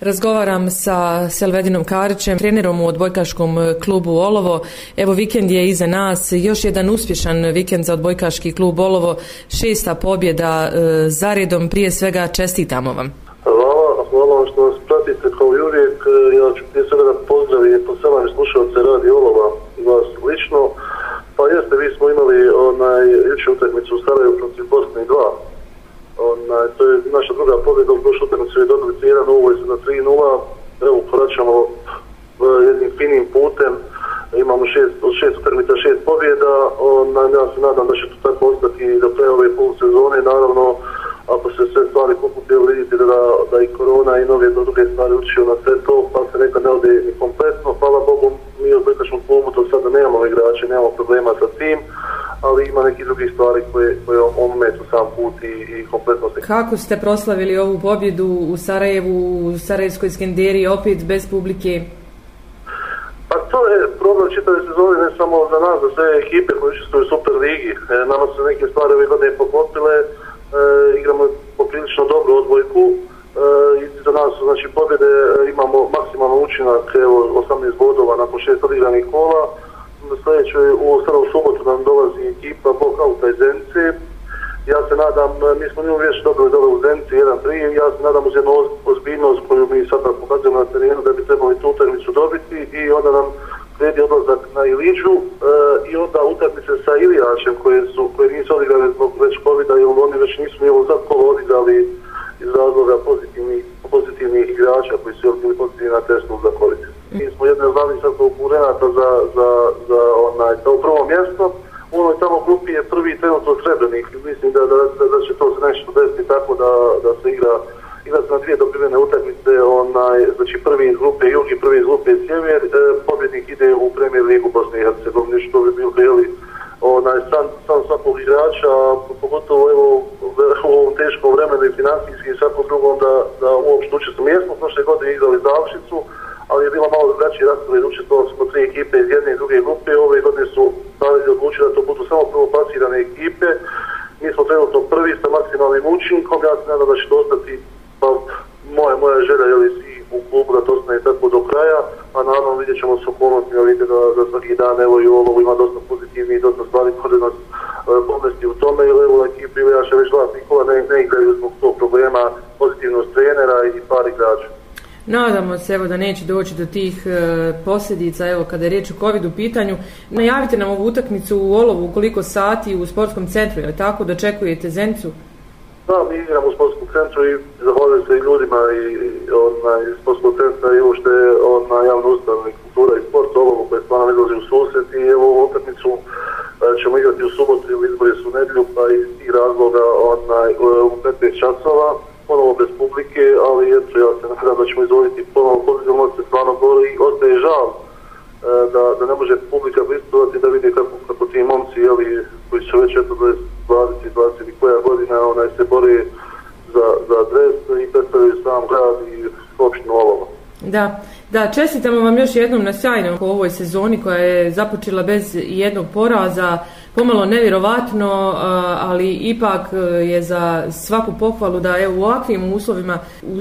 Razgovaram sa Selvedinom Karićem, trenerom u odbojkaškom klubu Olovo. Evo, vikend je iza nas. Još jedan uspješan vikend za odbojkaški klub Olovo. Šesta pobjeda e, zaredom. Prije svega čestitamo vam. Hvala, hvala vam što nas pratite kao i uvijek. E, ja ću prije svega da pozdravim poseban slušalce radi Olova i vas lično. Pa jeste, vi smo imali onaj juče utakmicu u Sarajevu protiv Bosne 2 Onaj, to je naša druga pobjeda u prošlom utakmicu je dobili 3-1, ovo je na 3-0. Evo, koračamo e, jednim finim putem. Imamo šest, od šest utakmica šest pobjeda. Onaj, ja se nadam da će to tako ostati do pre ove polusezone. Naravno, ako se sve stvari pokupio, vidite da, da i korona i nove druge stvari učio na sve to, pa se neka ne ode ni kompletno. Hvala Bogu, mi u Britaškom klubu to sada nemamo igrače, nemamo problema sa tim ali ima neki drugi stvari koje, koje on metu sam put i, i kompletno se... Kako ste proslavili ovu pobjedu u Sarajevu, u Sarajevskoj Skenderi, opet bez publike? Pa to je problem čitave sezone, ne samo za nas, za sve ekipe koje učestvuju u Super Ligi. E, nama su neke stvari ove godine poklopile, e, igramo poprilično dobru odbojku, e, i za nas su znači, pobjede, e, imamo maksimalno učinak, evo, 18 bodova nakon šest odigranih kola, sljedećoj u sada subotu nam dolazi ekipa Bokauta iz Zenice. Ja se nadam, mi smo nju već dobili dole u Zenici, jedan prijem, ja se nadam uz jednu ozbiljnost koju mi sada pokazujemo na terenu da bi trebali tu utakmicu dobiti i onda nam kredi odlazak na Iliđu e, i onda utakmice sa Ilijačem koje, su, koje nisu odigrane zbog već COVID-a jer oni već nisu mi ovo kolo odigrali iz razloga pozitivnih, pozitivnih igrača koji su bili pozitivni na testu za COVID. Mi smo jedne zvali glavnih sad konkurenata za, za, za, onaj, kao prvo mjesto. U onoj tamo grupi je prvi trenutno srebrnik. Mislim da, da, da, da će to se nešto desiti tako da, da se igra igra se na dvije dobivene utakmice, onaj, znači prvi iz grupe Jug i prvi iz grupe Sjever, e, pobjednik ide u premijer ligu Bosne i Hercegovine, što bi bilo jeli, onaj, sam, sam svakog igrača, pogotovo evo, u ovom teškom vremenu i financijski i svakom drugom da, da uopšte učestvu Jesmo prošle godine igrali završicu, ali je bila malo drugačiji raspored, učestvovali smo tri ekipe iz jedne i druge grupe, ove godine su Savezi odlučili da to budu samo prvoplasirane ekipe, mi smo trenutno prvi sa maksimalnim učinkom, ja se nadam da će to ostati, pa moja, moja želja je li si u klubu da to ostane tako do kraja, a naravno vidjet ćemo se okolnosti, vidite da, da svaki dan, evo i ovo ima dosta pozitivnih i dosta stvari koje nas e, pomesti u tome, ili evo ekipi, ja še već glas Nikola, ne, ne igraju zbog tog problema pozitivnost trenera i par igrača. Nadamo se evo da neće doći do tih e, posljedica evo kada je riječ o covid u pitanju. Najavite nam ovu utakmicu u Olovu koliko sati u sportskom centru, je li tako dočekujete Zencu? Da, mi igramo u sportskom centru i zahvaljujem se i ljudima i, i ona, iz sportskog centra i ušte na javna ustavu kultura i sport Olovu koje stvarno izlazi u susret i evo ovu utakmicu e, ćemo igrati u subotu ili izbori su nedlju pa iz tih razloga onaj, u 15 časova ponovo bez publike, ali eto, ja se nadam da ćemo izvoditi ponovo publiku, ono se stvarno boli i ostaje žal e, da, da ne može publika pristovati da vidi kako, kako ti momci, jeli, koji su već eto 20, 20, 20 koja godina, onaj se bori za, za dres i predstavljaju sam grad i opštinu Olovo. Da, da, čestitamo vam još jednom na sjajnom u ovoj sezoni koja je započela bez jednog poraza, pomalo nevjerovatno, ali ipak e, je za svaku pohvalu da je u ovakvim uslovima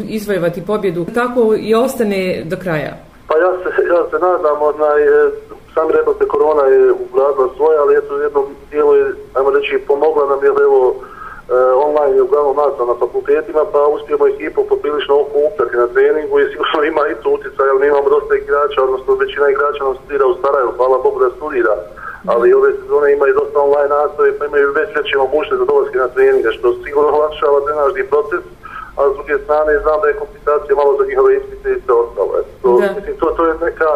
izvojevati pobjedu. Tako i ostane do kraja. Pa ja se, ja se nadam, onaj, e, sam rekao se korona je ugradila svoje, ali eto jednom dijelu je, ajmo reći, pomogla nam, jer evo, e, online je uglavnom nastao na fakultetima, pa uspijemo ekipu poprilično oko uptati na treningu i sigurno ima i to utjecaj, jer imamo dosta igrača, odnosno većina igrača nam studira u Sarajevu, hvala Bogu da studira, ali ove sezone imaju dosta online nastave, pa imaju već veće mogućnosti za dolazke na treninga, što sigurno olakšava trenažni proces, a s druge strane znam da je komplikacija malo za njihove ispite i sve ostalo. To, mislim, to, to je neka,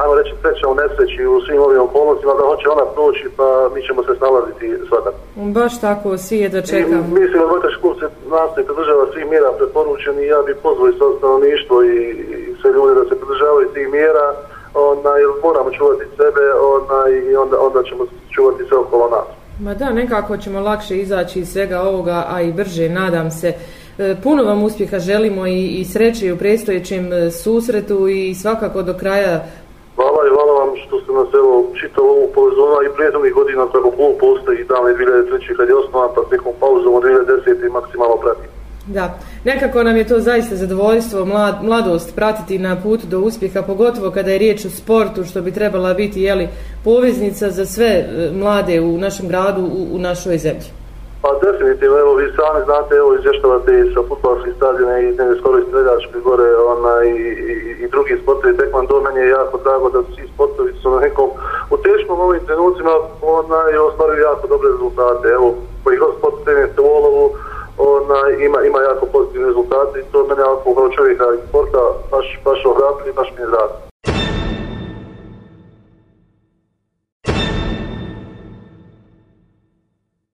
ajmo reći, sreća u nesreći u svim ovim okolnostima, da hoće ona proći, pa mi ćemo se snalaziti svakako. Baš tako, svi je da čekam. I, mislim da Vojtaš klub se nastoji pridržava svih mjera preporučeni ja bih pozvao i sve stanovništvo i, i sve ljude da se pridržavaju tih mjera, onaj, moramo čuvati sebe onaj, i onda, onda ćemo čuvati sve okolo nas. Ma da, nekako ćemo lakše izaći iz svega ovoga, a i brže, nadam se. E, puno vam uspjeha želimo i, i sreće u predstojećem e, susretu i svakako do kraja Hvala i hvala vam što ste nas evo čitali ovu povezona i prijedovnih godina kako klub postoji davne 2003. kad je osnovan pa nekom pauzom od 2010. i maksimalno prati. Da, nekako nam je to zaista zadovoljstvo, mlad, mladost pratiti na putu do uspjeha, pogotovo kada je riječ o sportu, što bi trebala biti jeli, poveznica za sve e, mlade u našem gradu, u, u našoj zemlji. Pa definitivno, evo vi sami znate, evo izvještavate i sa futbolskih stadiona i ne skoro i streljačke gore ona, i, i, i drugi sportovi, tekman do meni je jako drago da svi sportovi su na nekom u teškom ovim trenucima ona, i ostvaruju jako dobre rezultate. Evo, koji ima, ima jako pozitivne rezultate i to mene jako kao čovjeka iz sporta baš, baš ohrabri i baš mi je drago.